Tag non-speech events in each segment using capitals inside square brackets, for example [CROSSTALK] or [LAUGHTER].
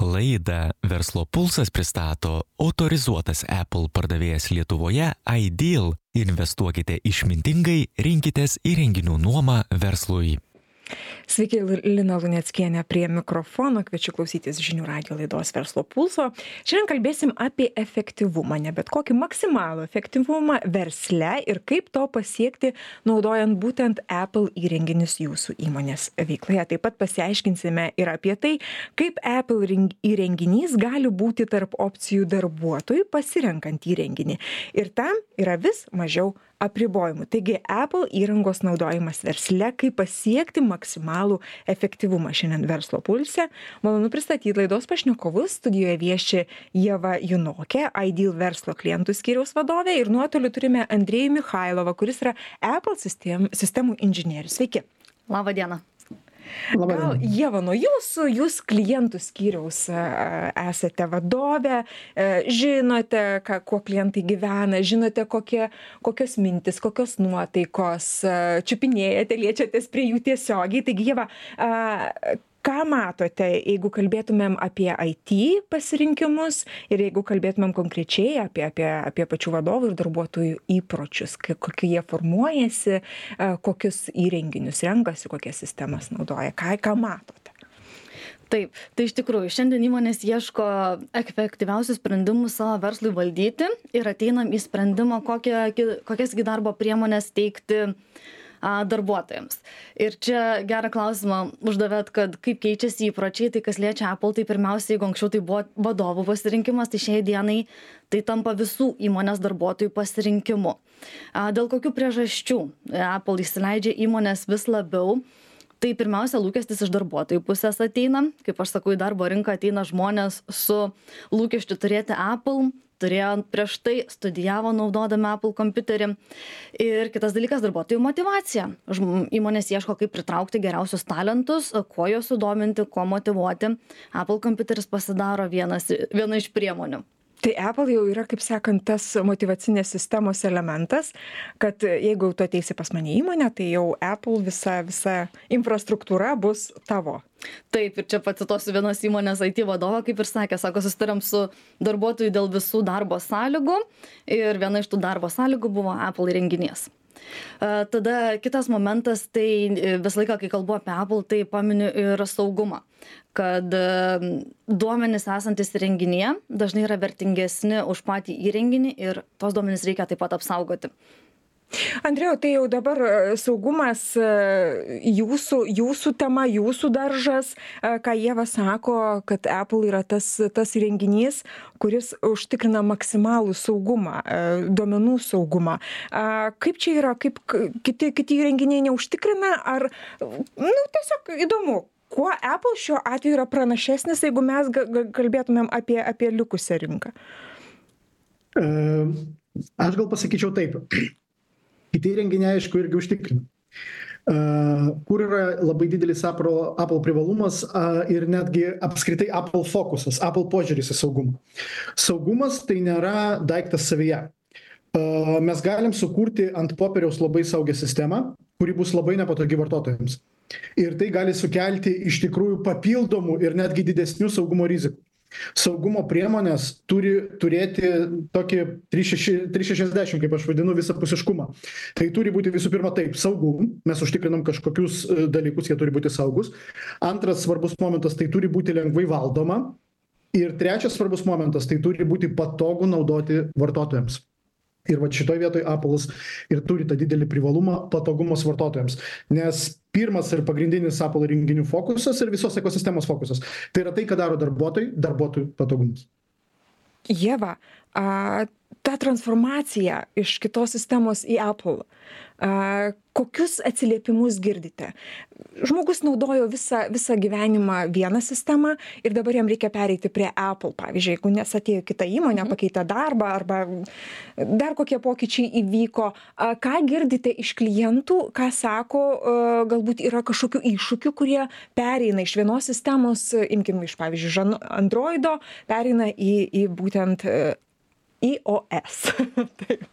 Laidą Verslo pulsas pristato autorizuotas Apple pardavėjas Lietuvoje Ideal. Investuokite išmintingai, rinkitės įrenginių nuomą verslui. Sveiki, Lina Luneckienė prie mikrofono, kviečiu klausytis žinių radio laidos verslo pulso. Šiandien kalbėsim apie efektyvumą, ne bet kokį maksimalų efektyvumą versle ir kaip to pasiekti, naudojant būtent Apple įrenginius jūsų įmonės veikloje. Taip pat pasiaiškinsime ir apie tai, kaip Apple įrenginys gali būti tarp opcijų darbuotojų pasirenkant įrenginį. Ir tam yra vis mažiau apribojimų. Taigi apple įrangos naudojimas versle kaip pasiekti maksimalų efektyvumą šiandien verslo pulse. Malonu pristatyt laidos pašnekovus. Studijoje vieši ieva junokė ideal verslo klientų skyriaus vadovė ir nuotoliu turime andrejų michailovą kuris yra apple sistem sistemų inžinierius. Sveiki. Laba diena Gal Jeva, nuo jūsų, jūs klientų skyriaus esate vadovė, e, žinote, ką, kuo klientai gyvena, žinote, kokie, kokios mintis, kokios nuotaikos, čiupinėjate, liečiatės prie jų tiesiogiai. Taigi, Jeva, ką matote jeigu kalbėtumėm apie it pasirinkimus ir jeigu kalbėtumėm konkrečiai apie apie apie pačių vadovų ir darbuotojų įpročius kokie jie formuojasi kokius įrenginius renkasi kokias sistemas naudoja ką ką matote? Taip, tai iš tikrųjų, šiandien įmonės ieško efektyviausių sprendimų savo verslui valdyti ir ateinam į sprendimą, kokie, kokiasgi darbo priemonės teikti uh, darbuotojams. Ir čia gerą klausimą uždavėt, kad kaip keičiasi įpročiai, tai kas liečia Apple, tai pirmiausia, jeigu anksčiau tai buvo vadovų pasirinkimas, tai šiai dienai tai tampa visų įmonės darbuotojų pasirinkimu. Dėl kokių priežasčių Apple įsileidžia įmonės vis labiau tai pirmiausia lūkestis iš darbuotojų pusės ateina. Kaip aš sakau į darbo rinką ateina žmonės su lūkesčiu turėti apple. Turėjo prieš tai studijavo naudodami apple kompiuterį. Ir kitas dalykas darbuotojų motyvacija žm įmonės ieško kaip pritraukti geriausius talentus kuo juos sudominti kuo motyvuoti apple kompiuteris pasidaro vienas viena iš priemonių tai apple jau yra kaip sakant tas motyvacinės sistemos elementas kad jeigu tu ateisi pas mane į įmonę tai jau apple visa visa infrastruktūra bus tavo. Taip ir čia pacituosiu vienos įmonės it vadovą kaip ir sakė sako susitarėm su darbuotoju dėl visų darbo sąlygų ir viena iš tų darbo sąlygų buvo apple įrenginys Tada kitas momentas, tai e, visą laiką, kai kalbu apie Apple, tai paminiu ir saugumą kad duomenys esantis įrenginyje dažnai yra vertingesni už patį įrenginį ir tos duomenys reikia taip pat apsaugoti andriejau tai jau dabar e, saugumas e, jūsų jūsų tema jūsų daržas e, ką ieva sako kad apple yra tas tas įrenginys kuris užtikrina maksimalų saugumą duomenų saugumą. Kaip čia yra kaip kiti kiti įrenginiai neužtikrina ar nu tiesiog įdomu kuo apple šiuo atveju yra pranašesnis jeigu mes kalbėtumėm apie apie likusią rinką? Aš gal pasakyčiau taip kiti įrenginiai aišku irgi užtikrina kur yra labai didelis Apple, Apple privalumas ir netgi apskritai Apple fokusas, Apple požiūris į saugumą. Saugumas tai nėra daiktas savyje. Mes galim sukurti ant popieriaus labai saugią sistemą, kuri bus labai nepatogi vartotojams. Ir tai gali sukelti iš tikrųjų papildomų ir netgi didesnių saugumo rizikų saugumo priemonės turi turėti tokį trys šeši trys šešiasdešim kaip aš vadinu visapusiškumą. Tai turi būti visų pirma taip saugu mes užtikrinam kažkokius e, dalykus jie turi būti saugūs antras svarbus momentas tai turi būti lengvai valdoma. Ir trečias svarbus momentas tai turi būti patogu naudoti vartotojams ir vat šitoj vietoj aplas ir turi tą didelį privalumą patogumas vartotojams. Nes pirmas ir pagrindinis apple įrenginių fokusas ir visos ekosistemos fokusas. Tai yra tai ką daro darbuotojai darbuotojų patogumas. Ieva a ta transformacija iš kitos sistemos į apple a kokius atsiliepimus girdite žmogus naudojo visą visą gyvenimą vieną sistemą ir dabar jam reikia pereiti prie apple pavyzdžiui jeigu nes atėjo į kitą įmonę mhm. pakeitė darbą arba dar kokie pokyčiai įvyko a ką girdite iš klientų ką sako a galbūt yra kažkokių iššūkių kurie pereina iš vienos sistemos imkim iš pavyzdžiui androido pereina į į būtent ios [LAUGHS] taip.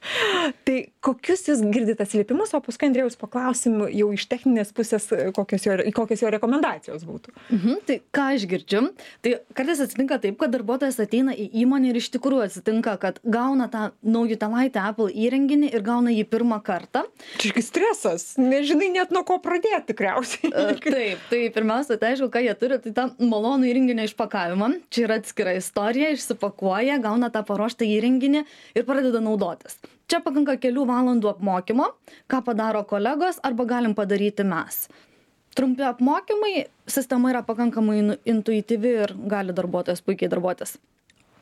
Tai kokius jūs girdit atsiliepimus o paskui andriejaus paklausim jau iš techninės pusės kokios jo kokios jo rekomendacijos būtų. Mhm tai ką aš girdžiu tai kartais atsitinka taip kad darbuotojas ateina į įmonę ir iš tikrųjų atsitinka kad gauna tą naujutėlaitį apple įrenginį ir gauna jį pirmą kartą. Čia gi stresas. Nežinai net nuo ko pradėt tikriausiai. E, taip tai pirmiausia tai aišku ką jie turi tai tą malonų įrenginio išpakavimą. Čia yra atskira istorija išsipakuoja gauna tą paruoštą įrenginį ir pradeda naudotis. Čia pakanka kelių valandų apmokymo ką padaro kolegos arba galim padaryti mes. Trumpi apmokymai sistema yra pakankamai nu intuityvi ir gali darbuotojas puikiai darbuotis.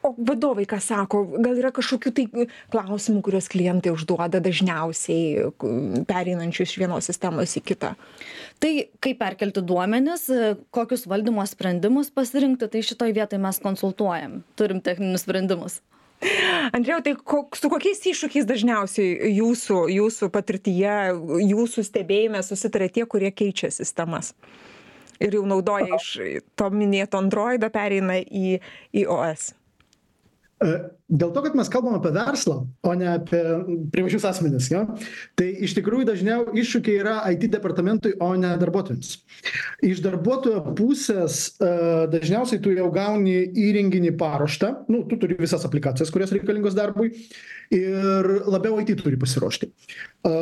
O vadovai ką sako gal yra kažkokių tai klausimų kuriuos klientai užduoda dažniausiai pereinančių iš vienos sistemos į kitą? Tai kaip perkelti duomenis kokius valdymo sprendimus pasirinkti tai šitoj vietoj mes konsultuojam. Turim techninius sprendimus andriejau tai kok su kokiais iššūkiais dažniausiai jūsų jūsų patirtyje jūsų stebėjime susitaria tie kurie keičia sistemas? Ir jau naudoja iš to minėto androido pereina į ios E, dėl to, kad mes kalbam apie verslą, o ne apie privačius asmenis, jo, tai iš tikrųjų dažniau iššūkiai yra IT departamentui, o ne darbuotojams. Iš darbuotojo pusės e, dažniausiai tu jau gauni įrenginį paruoštą, nu, tu turi visas aplikacijas, kurios reikalingos darbui ir labiau IT turi pasiruošti. E,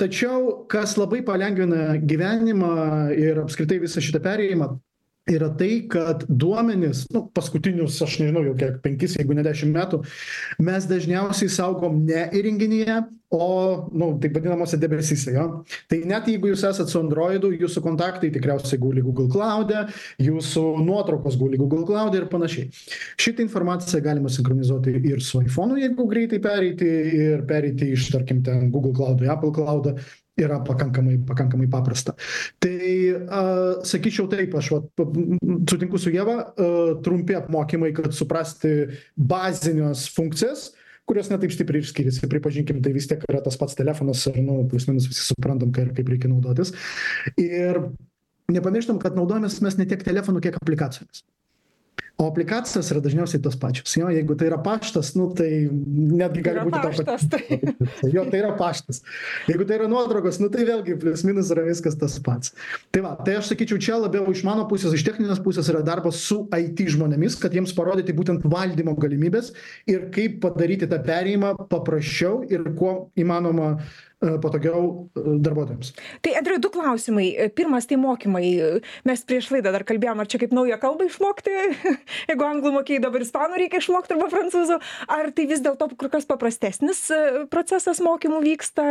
tačiau, kas labai palengvina gyvenimą ir apskritai visą šitą perėjimą, yra tai kad duomenis nu paskutinius aš nežinau jau kiek penkis jeigu ne dešim metų mes dažniausiai saugom ne įrenginyje o nu taip vadinamuose debesyse jo. Tai net jeigu jūs esat su androidu jūsų kontaktai tikriausiai guli google klaude jūsų nuotraukos guli google klaude ir panašiai. Šitą informaciją galima sinchronizuoti ir su aifonu jeigu greitai pereiti ir pereiti iš tarkim ten google klaudo į apple klaudą yra pakankamai pakankamai paprasta. Tai a sakyčiau taip aš vat sutinku su ieva a trumpi apmokymai kad suprasti bazines funkcijas kurios ne taip stipriai ir skiriasi. Pripažinkim tai vis tiek yra tas pats telefonas ir nu plius minus visi suprantam ką ir kaip reikia naudotis. Ir nepamirštam kad naudojamės mes ne tiek telefonu kiek aplikacijomis o aplikacijos yra dažniausiai tos pačios. Jo jeigu tai yra paštas nu tai netgi gali būti ta paštas tai jo tai yra paštas. Jeigu tai yra nuotraukos nu tai vėlgi plius minus yra viskas tas pats. Tai va tai aš sakyčiau čia labiau iš mano pusės iš techninės pusės yra darbas su it žmonėmis kad jiems parodyti būtent valdymo galimybes ir kaip padaryti tą perėjimą paprasčiau ir kuo įmanoma patogiau darbuotojams. Tai Andriu, du klausimai. Pirmas, tai mokymai. Mes prieš laidą dar kalbėjom, ar čia kaip naują kalbą išmokti, [LAUGHS] jeigu anglų mokėjai, dabar ispanų reikia išmokti arba prancūzų, ar tai vis dėlto kur kas paprastesnis procesas mokymų vyksta,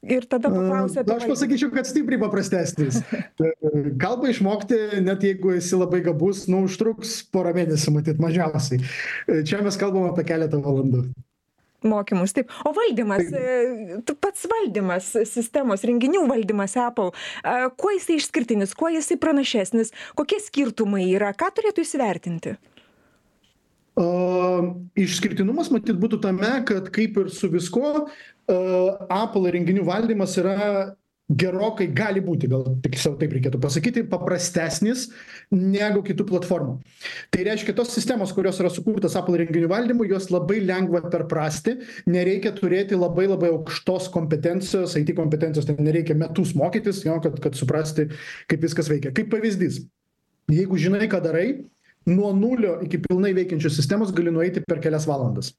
Ir tada paklausė. Na, aš pasakyčiau, kad stipriai paprastesnis. [LAUGHS] Kalbą išmokti, net jeigu esi labai gabus, nu, užtruks porą mėnesių, matyt, mažiausiai. Čia mes kalbam apie keletą valandų mokymus. Taip. O valdymas tu pats valdymas sistemos renginių valdymas apple kuo jisai išskirtinis kuo jisai pranašesnis kokie skirtumai yra ką turėtų įsivertinti? Išskirtinumas matyt būtų tame kad kaip ir su viskuo a apple įrenginių valdymas yra gerokai gali būti gal tiksliau taip reikėtų pasakyti paprastesnis negu kitų platformų. Tai reiškia tos sistemos kurios yra sukurtos apple įrenginių valdymui juos labai lengva perprasti nereikia turėti labai labai aukštos kompetencijos it kompetencijos ten nereikia metus mokytis jo kad kad suprasti kaip viskas veikia. Kaip pavyzdys jeigu žinai ką darai nuo nulio iki pilnai veikiančios sistemos gali nueiti per kelias valandas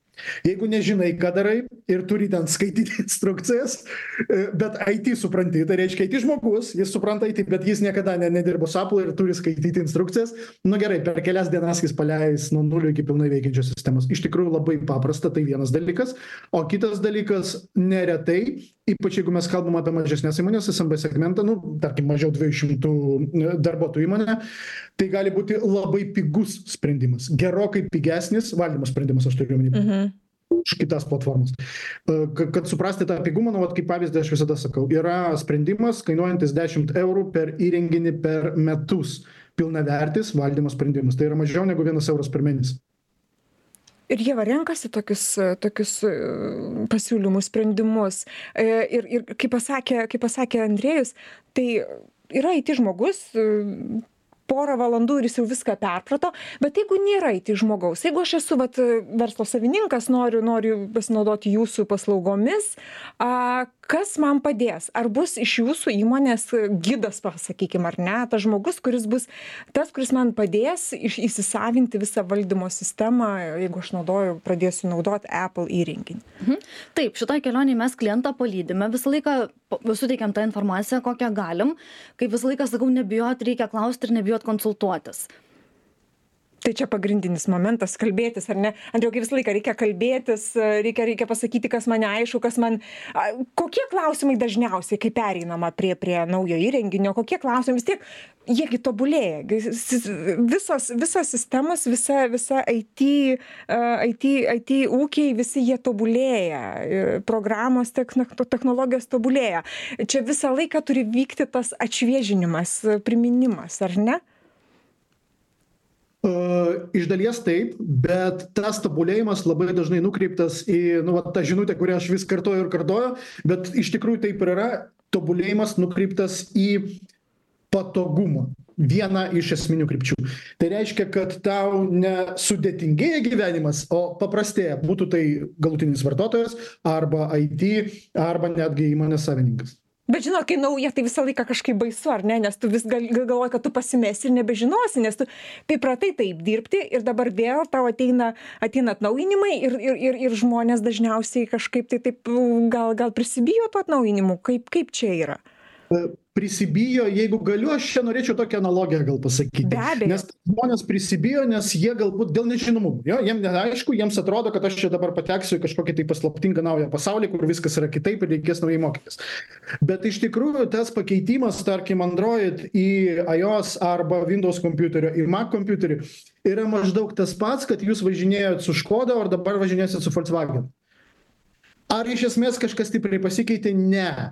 jeigu nežinai ką darai ir turi ten skaityti [LAUGHS] instrukcijas bet it supranti tai reiškia it žmogus jis supranta it bet jis niekada ne nedirbo apple ir turi skaityti instrukcijas. Nu gerai per kelias dienas jis paleis nuo nulio iki pilnai veikiančios sistemos. Iš tikrųjų labai paprasta tai vienas dalykas. O kitas dalykas neretai ypač jeigu mes kalbam apie mažesnes įmones smb segmentą nu tarkim mažiau dviejų šimtų darbuotojų įmonę tai gali būti labai pigus sprendimas. Gerokai pigesnis valdymo sprendimas aš turiu omeny už kitas platformas. Kad suprasti tą pigumą nu vat kaip pavyzdį aš visada sakau yra sprendimas kainuojantis dešimt eurų per įrenginį per metus. Pilnavertis valdymo sprendimas. Tai yra mažiau negu vienas euras per mėnesį. Ir ieva renkasi tokius tokius pasiūlymus sprendimus. Ir ir kaip pasakė kaip pasakė andriejus tai yra it žmogus porą valandų ir jis jau viską perprato bet jeigu nėra it žmogaus jeigu aš esu vat verslo savininkas noriu noriu pasinaudoti jūsų paslaugomis a kas man padės? Ar bus iš jūsų įmonės gidas pasakykim ar ne? Tas žmogus kuris bus tas kuris man padės iš įsisavinti visą valdymo sistemą jeigu aš naudoju pradėsiu naudot apple įrenginį. Mhm. taip šitoj kelionėj mes klientą palydime visą laiką suteikiam tą informaciją kokią galim. Kaip visą laiką sakau nebijot reikia klaust ir nebijot konsultuotis tai čia pagrindinis momentas kalbėtis ar ne? Andriau kai visą laiką reikia kalbėtis reikia reikia pasakyti kas man neaišku kas man a kokie klausimai dažniausiai kai pereinama prie prie naujo įrenginio kokie klausimai vis tiek jie gi tobulėja gi visos visos sistemos visa visa it it it ūkiai visi jie tobulėja programos technologijos tobulėja. Čia visą laiką turi vykti tas atšviežinimas priminimas ar ne Iš dalies taip, bet tas tobulėjimas labai dažnai nukreiptas į, nu, va, tą žinutę, kurią aš vis kartoju ir kartoju, bet iš tikrųjų taip ir yra, tobulėjimas nukreiptas į patogumą. Viena iš esminių krypčių. Tai reiškia, kad tau nesudėtingėja gyvenimas, o paprastėja. Būtų tai galutinis vartotojas arba IT arba netgi įmonės savininkas bet žinot kai nauja tai visą laiką kažkaip baisu ar ne? Nes tu vis gal galvoji kad tu pasimesi ir nebežinosi nes tu pripratai taip dirbti ir dabar vėl tau ateina ateina atnaujinimai ir ir ir ir žmonės dažniausiai kažkaip tai taip gal gal prisibijo tų atnaujinimų. Kaip kaip čia yra prisibijo jeigu galiu aš čia norėčiau tokią analogiją gal pasakyti. Nes žmonės prisibijo nes jie galbūt dėl nežinomumo jo jiem neaišku jiems atrodo kad aš čia dabar pateksiu į kažkokį tai paslaptingą naują pasaulį kur viskas yra kitaip ir reikės naujai mokytis. Bet iš tikrųjų tas pakeitimas tarkim android į ios arba windows kompiuterio į mac kompiuterį yra maždaug tas pats kad jūs važinėjot su škoda o dabar važinėsit su volkswagen. Ar iš esmės kažkas stipriai pasikeitė? Ne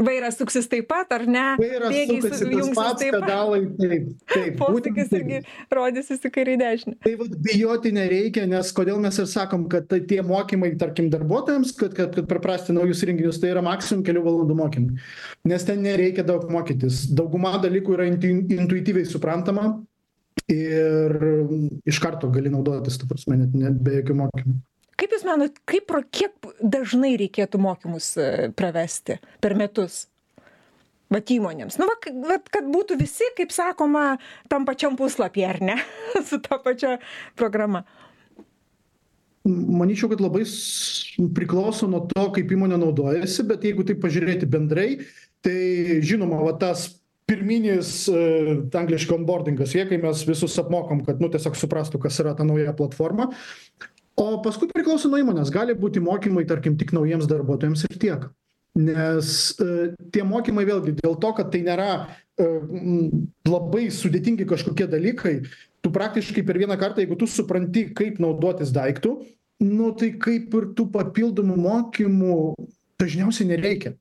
Vairas suksis taip pat, ar ne? Vairas sukasi tas pats, pedalai taip. taip [LAUGHS] Postikis irgi rodysis į kairį dešinę. Tai vad bijoti nereikia, nes kodėl mes ir sakom, kad tai tie mokymai, tarkim, darbuotojams, kad, kad, kad praprasti naujus renginius, tai yra maksimum kelių valandų mokymai. Nes ten nereikia daug mokytis. Dauguma dalykų yra intuityviai suprantama ir iš karto gali naudotis, tu prasme, net, net be jokių mokymų kaip jūs manot kaip pro kiek dažnai reikėtų mokymus e, pravesti per metus? Vat įmonėms. Nu va vat kad būtų visi kaip sakoma tam pačiam puslapyje ar ne? [LAUGHS] Su ta pačia programa. Manyčiau kad labai priklauso nuo to kaip įmonė naudojasi bet jeigu taip pažiūrėti bendrai tai žinoma va tas pirminis e, angliškai onbordingas jie kai mes visus apmokom kad nu tiesiog suprastų kas yra ta nauja platforma o paskui priklauso nuo įmonės. Gali būti mokymai tarkim tik naujiems darbuotojams ir tiek. Nes e, tie mokymai vėlgi dėl to kad tai nėra e, labai sudėtingi kažkokie dalykai tu praktiškai per vieną kartą jeigu tu supranti kaip naudotis daiktu nu tai kaip ir tų papildomų mokymų dažniausiai nereikia.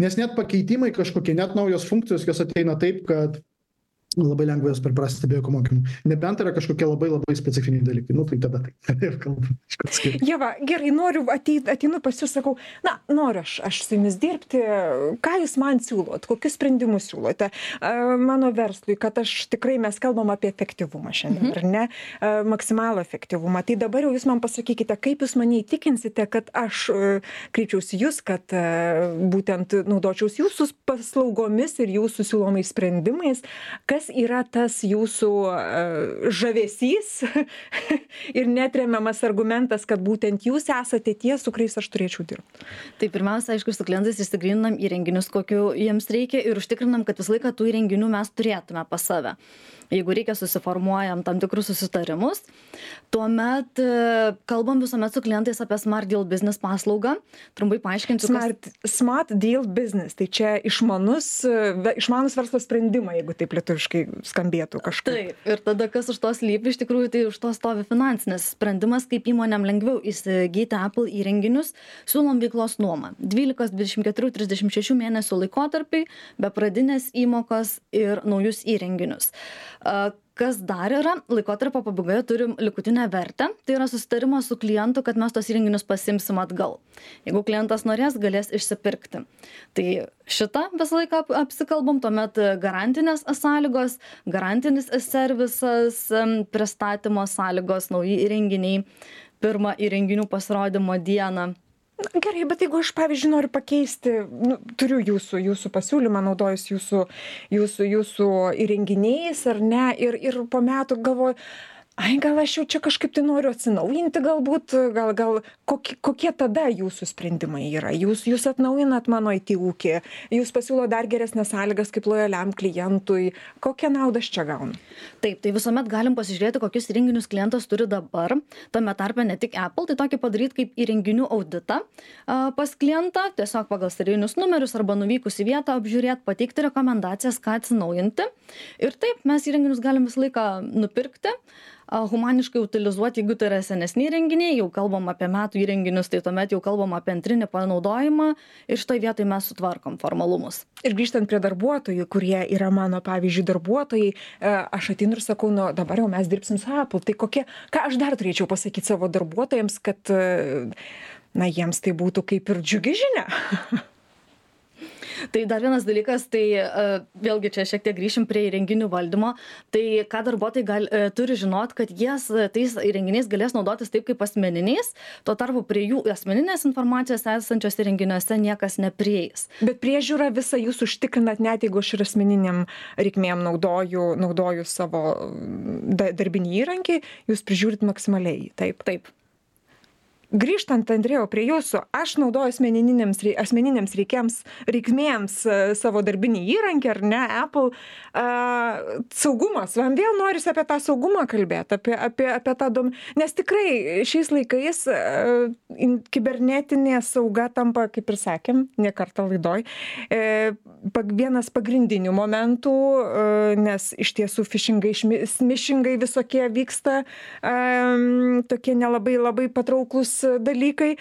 Nes net pakeitimai kažkokie net naujos funkcijos jos ateina taip kad labai lengva jas priprasti be jokių mokymų. Nebent yra kažkokie labai labai specifiniai dalykai. Nu tai tada taip. Ir kalbam ieva gerai noriu ateit ateinu pas jus sakau na noriu aš aš su jumis dirbti. Ką jūs man siūlot? Kokius sprendimus siūlote? Mano verslui kad aš tikrai mes kalbam apie efektyvumą šiandien ar ne? Maksimalų efektyvumą. Tai dabar jau jūs man pasakykite kaip jūs mane įtikinsite kad aš kreipčiausi į jus kad būtent naudočiaus jūsų paslaugomis ir jūsų siūlomais sprendimais. Kas yra tas jūsų e, žavesys [LAUGHS] ir netremiamas argumentas, kad būtent jūs esate tie, su kuriais aš turėčiau dirbti? Tai pirmiausia, aišku, su klientais įsigrininam įrenginius, kokiu jiems reikia ir užtikrinam, kad visą laiką tų įrenginių mes turėtume pas save jeigu reikia susiformuojam tam tikrus susitarimus tuomet e, kalbam visuomet su klientais apie smart deal business paslaugą. Trumpai paaiškinsiu smart smart deal business. Tai čia išmanus e, išmanūs verslo sprendimai jeigu taip lietuviškai skambėtų kažkaip. Taip ir tada kas už to slypi iš tikrųjų tai už to stovi finansinis sprendimas kaip įmonėm lengviau įsigyti apple įrenginius siūlom veiklos nuomą dvylikos dvidešim keturių trisdešim šešių mėnesių laikotarpiui be pradinės įmokos ir naujus įrenginius kas dar yra laikotarpio pabaigoje turim likutinę vertę. Tai yra susitarimas su klientu kad mes tuos įrenginius pasiimsim atgal. Jeigu klientas norės galės išsipirkti. Tai šitą visą laiką apsikalbam tuomet garantinės sąlygos garantinis servisas pristatymo sąlygos nauji įrenginiai pirmą įrenginių pasirodymo dieną na gerai bet jeigu aš pavyzdžiui noriu pakeisti nu turiu jūsų jūsų pasiūlymą naudojuos jūsų jūsų jūsų įrenginiais ar ne ir ir po metų galvoju ai gal aš jau čia kažkaip tai noriu atsinaujinti galbūt gal gal koki kokie tada jūsų sprendimai yra? Jūs jūs atnaujinat mano it ūkį jūs pasiūlot dar geresnes sąlygas kaip lojaliam klientui. Kokią naudą aš čia gaunu? Taip tai visuomet galim pasižiūrėti kokius įrenginius klientas turi dabar. Tame tarpe ne tik apple tai tokį padaryt kaip įrenginių auditą a pas klientą tiesiog pagal serijinius numerius arba nuvykus į vietą apžiūrėt pateikti rekomendacijas ką atsinaujinti. Ir taip mes įrenginius galim visą laiką nupirkti humaniškai utilizuoti jeigu tai yra senesni įrenginiai jau kalbam apie metų įrenginius tai tuomet jau kalbam apie antrinį panaudojimą ir šitoj vietoj mes sutvarkom formalumus. Ir grįžtant prie darbuotojų kurie yra mano pavyzdžiui darbuotojai e, aš ateinu ir sakau nu dabar jau mes dirbsim su apple. Tai kokie ką aš dar turėčiau pasakyt savo darbuotojams kad e, na jiems tai būtų kaip ir džiugi žinia [LAUGHS] tai dar vienas dalykas tai e, vėlgi čia šiek tiek grįšim prie įrenginių valdymo. Tai ką darbuotojai gal e, turi žinot kad jie tais įrenginiais galės naudotis taip kaip asmeniniais tuo tarpu prie jų asmeninės informacijos esančios įrenginiuose niekas neprieis. Bet priežiūrą visą jūs užtikrinat net jeigu aš ir asmeninėm reikmėm naudoju naudoju savo da darbinį įrankį jūs prižiūrit maksimaliai taip? Taip grįžtant andrėjau prie jūsų aš naudoju asmeninėms asmeninėms reikėms reikmėms e, savo darbinį įrankį ar ne apple. A saugumas man vėl norisi apie tą saugumą kalbėt apie apie apie tą dom nes tikrai šiais laikais a in kibernetinė sauga tampa kaip ir sakėm ne kartą laidoj e pag vienas pagrindinių momentų e nes iš tiesų fišingai smišingai visokie vyksta am tokie nelabai labai patrauklūs dalykai e,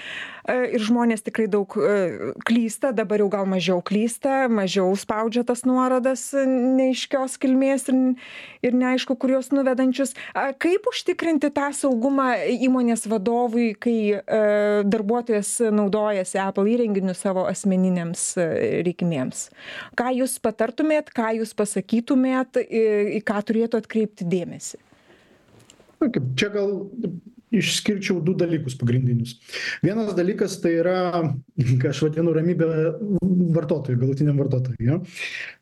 ir žmonės tikrai daug e, klysta dabar jau gal mažiau klysta mažiau spaudžia tas nuorodas neaiškios kilmės ir ir neaišku kur juos nuvedančius. Kaip užtikrinti tą saugumą įmonės vadovui kai e, darbuotojas naudojasi apple įrenginiu savo asmeninėms reikmėms? Ką jūs patartumėt ką jūs pasakytumėt į ką turėtų atkreipti dėmesį? Čia gal išskirčiau du dalykus pagrindinius. Vienas dalykas tai yra ką aš vadinu ramybė vartotojui galutiniam vartotojui jo.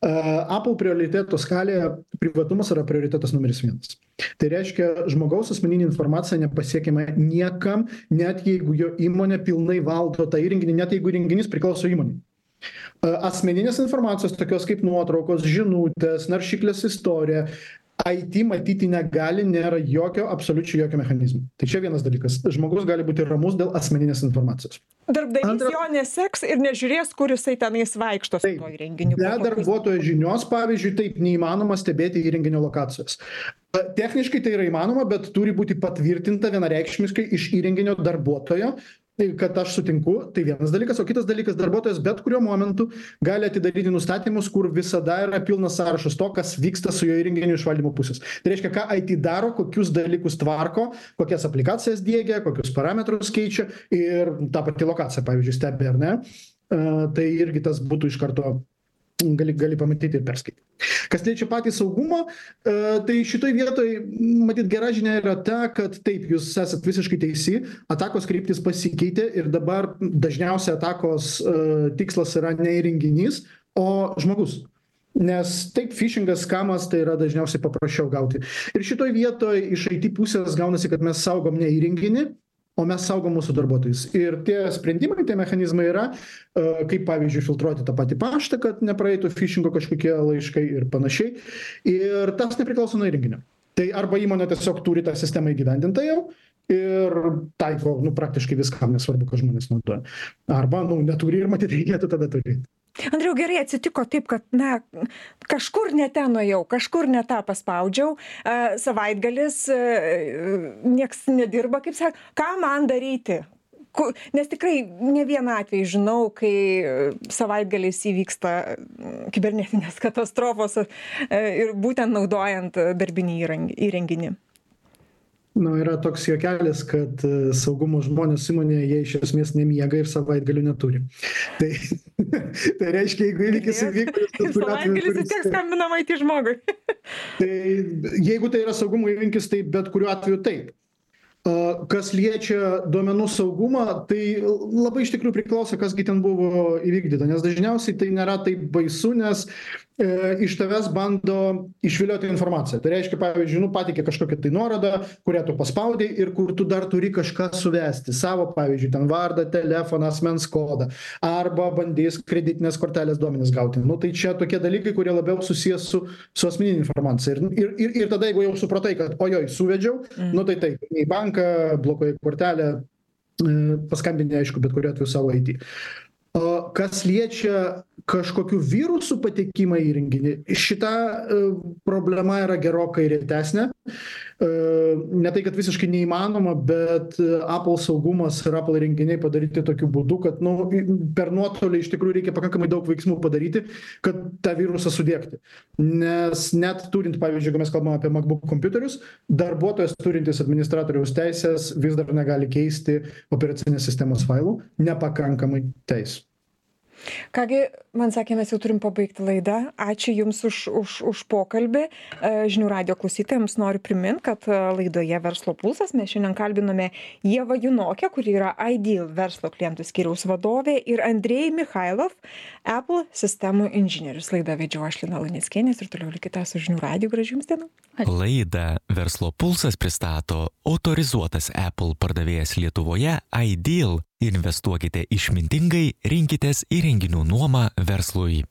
Apple prioritetų skalėje privatumas yra prioritetas numeris vienas. Tai reiškia žmogaus asmeninė informacija nepasiekiama niekam net jeigu jo įmonė pilnai valdo tą įrenginį net jeigu įrenginys priklauso įmonei. Asmeninės informacijos tokios kaip nuotraukos žinutės naršyklės istorija it matyti negali nėra jokio absoliučiai jokio mechanizmo. Tai čia vienas dalykas. Žmogus gali būti ramus dėl asmeninės informacijos. Darbdavys jo neseks ir nežiūrės kur jisai tenais vaikšto su tuo įrenginiu. Be darbuotojo žinios pavyzdžiui taip neįmanoma stebėti įrenginio lokacijos. Techniškai tai yra įmanoma bet turi būti patvirtinta vienareikšmiškai iš įrenginio darbuotojo tai kad aš sutinku tai vienas dalykas. O kitas dalykas darbuotojas bet kuriuo momentu gali atidaryti nustatymus kur visada yra pilnas sąrašas to kas vyksta su jo įrenginiu iš valdymo pusės. Tai reiškia ką it daro kokius dalykus tvarko kokias aplikacijas diegia kokius parametrus keičia ir ta pati lokacija pavyzdžiui stebi ar ne? Tai irgi tas būtų iš karto gali gali pamatyti ir perskaityt kas liečia patį saugumą e, tai šitoj vietoj matyt gera žinia yra ta kad taip jūs esat visiškai teisi atakos kryptys pasikeitė ir dabar dažniausiai atakos e, tikslas yra ne įrenginys o žmogus. Nes taip fišingas skamas tai yra dažniausiai paprasčiau gauti. Ir šitoj vietoj iš it pusės gaunasi kad mes saugom ne įrenginį o mes saugom mūsų darbuotojus. Ir tie sprendimai tie mechanizmai yra a kaip pavyzdžiui filtruoti tą patį paštą kad nepraeitų fišingo kažkokie laiškai ir panašiai. Ir tas nepriklauso nuo įrenginio. Tai arba įmonė tiesiog turi tą sistemą įgyvendintą jau ir taiko nu praktiškai viskam nesvarbu ką žmonės naudoja. Arba nu neturi ir matyt reikėtų tada turėt andriau gerai atsitiko taip kad na kažkur ne ten nuėjau kažkur ne tą paspaudžiau. A savaitgalis nieks nedirba kaip sak ką man daryti? Nes tikrai ne vieną atvejį žinau, kai savaitgaliais įvyksta kibernetinės [LAUGHS] katastrofos ir būtent naudojant darbinį įrenginį na yra toks juokelis kad e, saugumo žmonės įmonėje jie iš esmės nemiega ir savaitgalių neturi. [LAUGHS] Tai [LAUGHS] tai reiškia jeigu įvykis įvyko [LAUGHS] savaitgalis vis tiek skambinam IT žmogui. Tai jeigu tai yra saugumo įvykis tai bet kuriuo atveju taip. Kas liečia duomenų saugumą, tai labai iš tikrųjų priklauso, kasgi ten buvo įvykdyta, nes dažniausiai tai nėra taip baisu, nes iš tavęs bando išvilioti informaciją. Tai reiškia, pavyzdžiui, nu, patikė kažkokią tai nuorodą, kurią tu paspaudai ir kur tu dar turi kažką suvesti. Savo, pavyzdžiui, ten vardą, telefoną, asmens kodą. Arba bandys kreditinės kortelės duomenis gauti. Nu, tai čia tokie dalykai, kurie labiau susijęs su, su asmeninė informacija. Ir, ir, ir, ir tada, jeigu jau supratai, kad ojoj, suvedžiau, mm. nu tai taip, į banką banką blokuoji kortelę e, paskambini aišku bet kuriuo atveju savo it o kas liečia kažkokių virusų patekimą į įrenginį šita e, problema yra gerokai retesnė ne tai kad visiškai neįmanoma bet apple saugumas ir apple įrenginiai padaryti tokiu būdu kad nu per nuotolį iš tikrųjų reikia pakankamai daug veiksmų padaryti kad tą virusą sudiegti nes net turint pavyzdžiui jeigu mes kalbam apie macbook kompiuterius darbuotojas turintis administratoriaus teises vis dar negali keisti operacinės sistemos failų nepakankamai teisių ką gi man sakė mes jau turim pabaigti laidą. Ačiū jums už už už pokalbį. E, žinių radijo klausytojams noriu primint kad e, laidoje verslo pulsas mes šiandien kalbinome ievą junokę kuri yra ideal verslo klientų skyriaus vadovė ir andrej michailov apple sistemų inžinierius. Laidą vedžiau aš lina luneckienė ir toliau likite su žinių radiju. Gražių jums dienų. Laidą verslo pulsas pristato autorizuotas apple pardavėjas lietuvoje ideal investuokite išmintingai rinkitės įrenginių nuomą verslui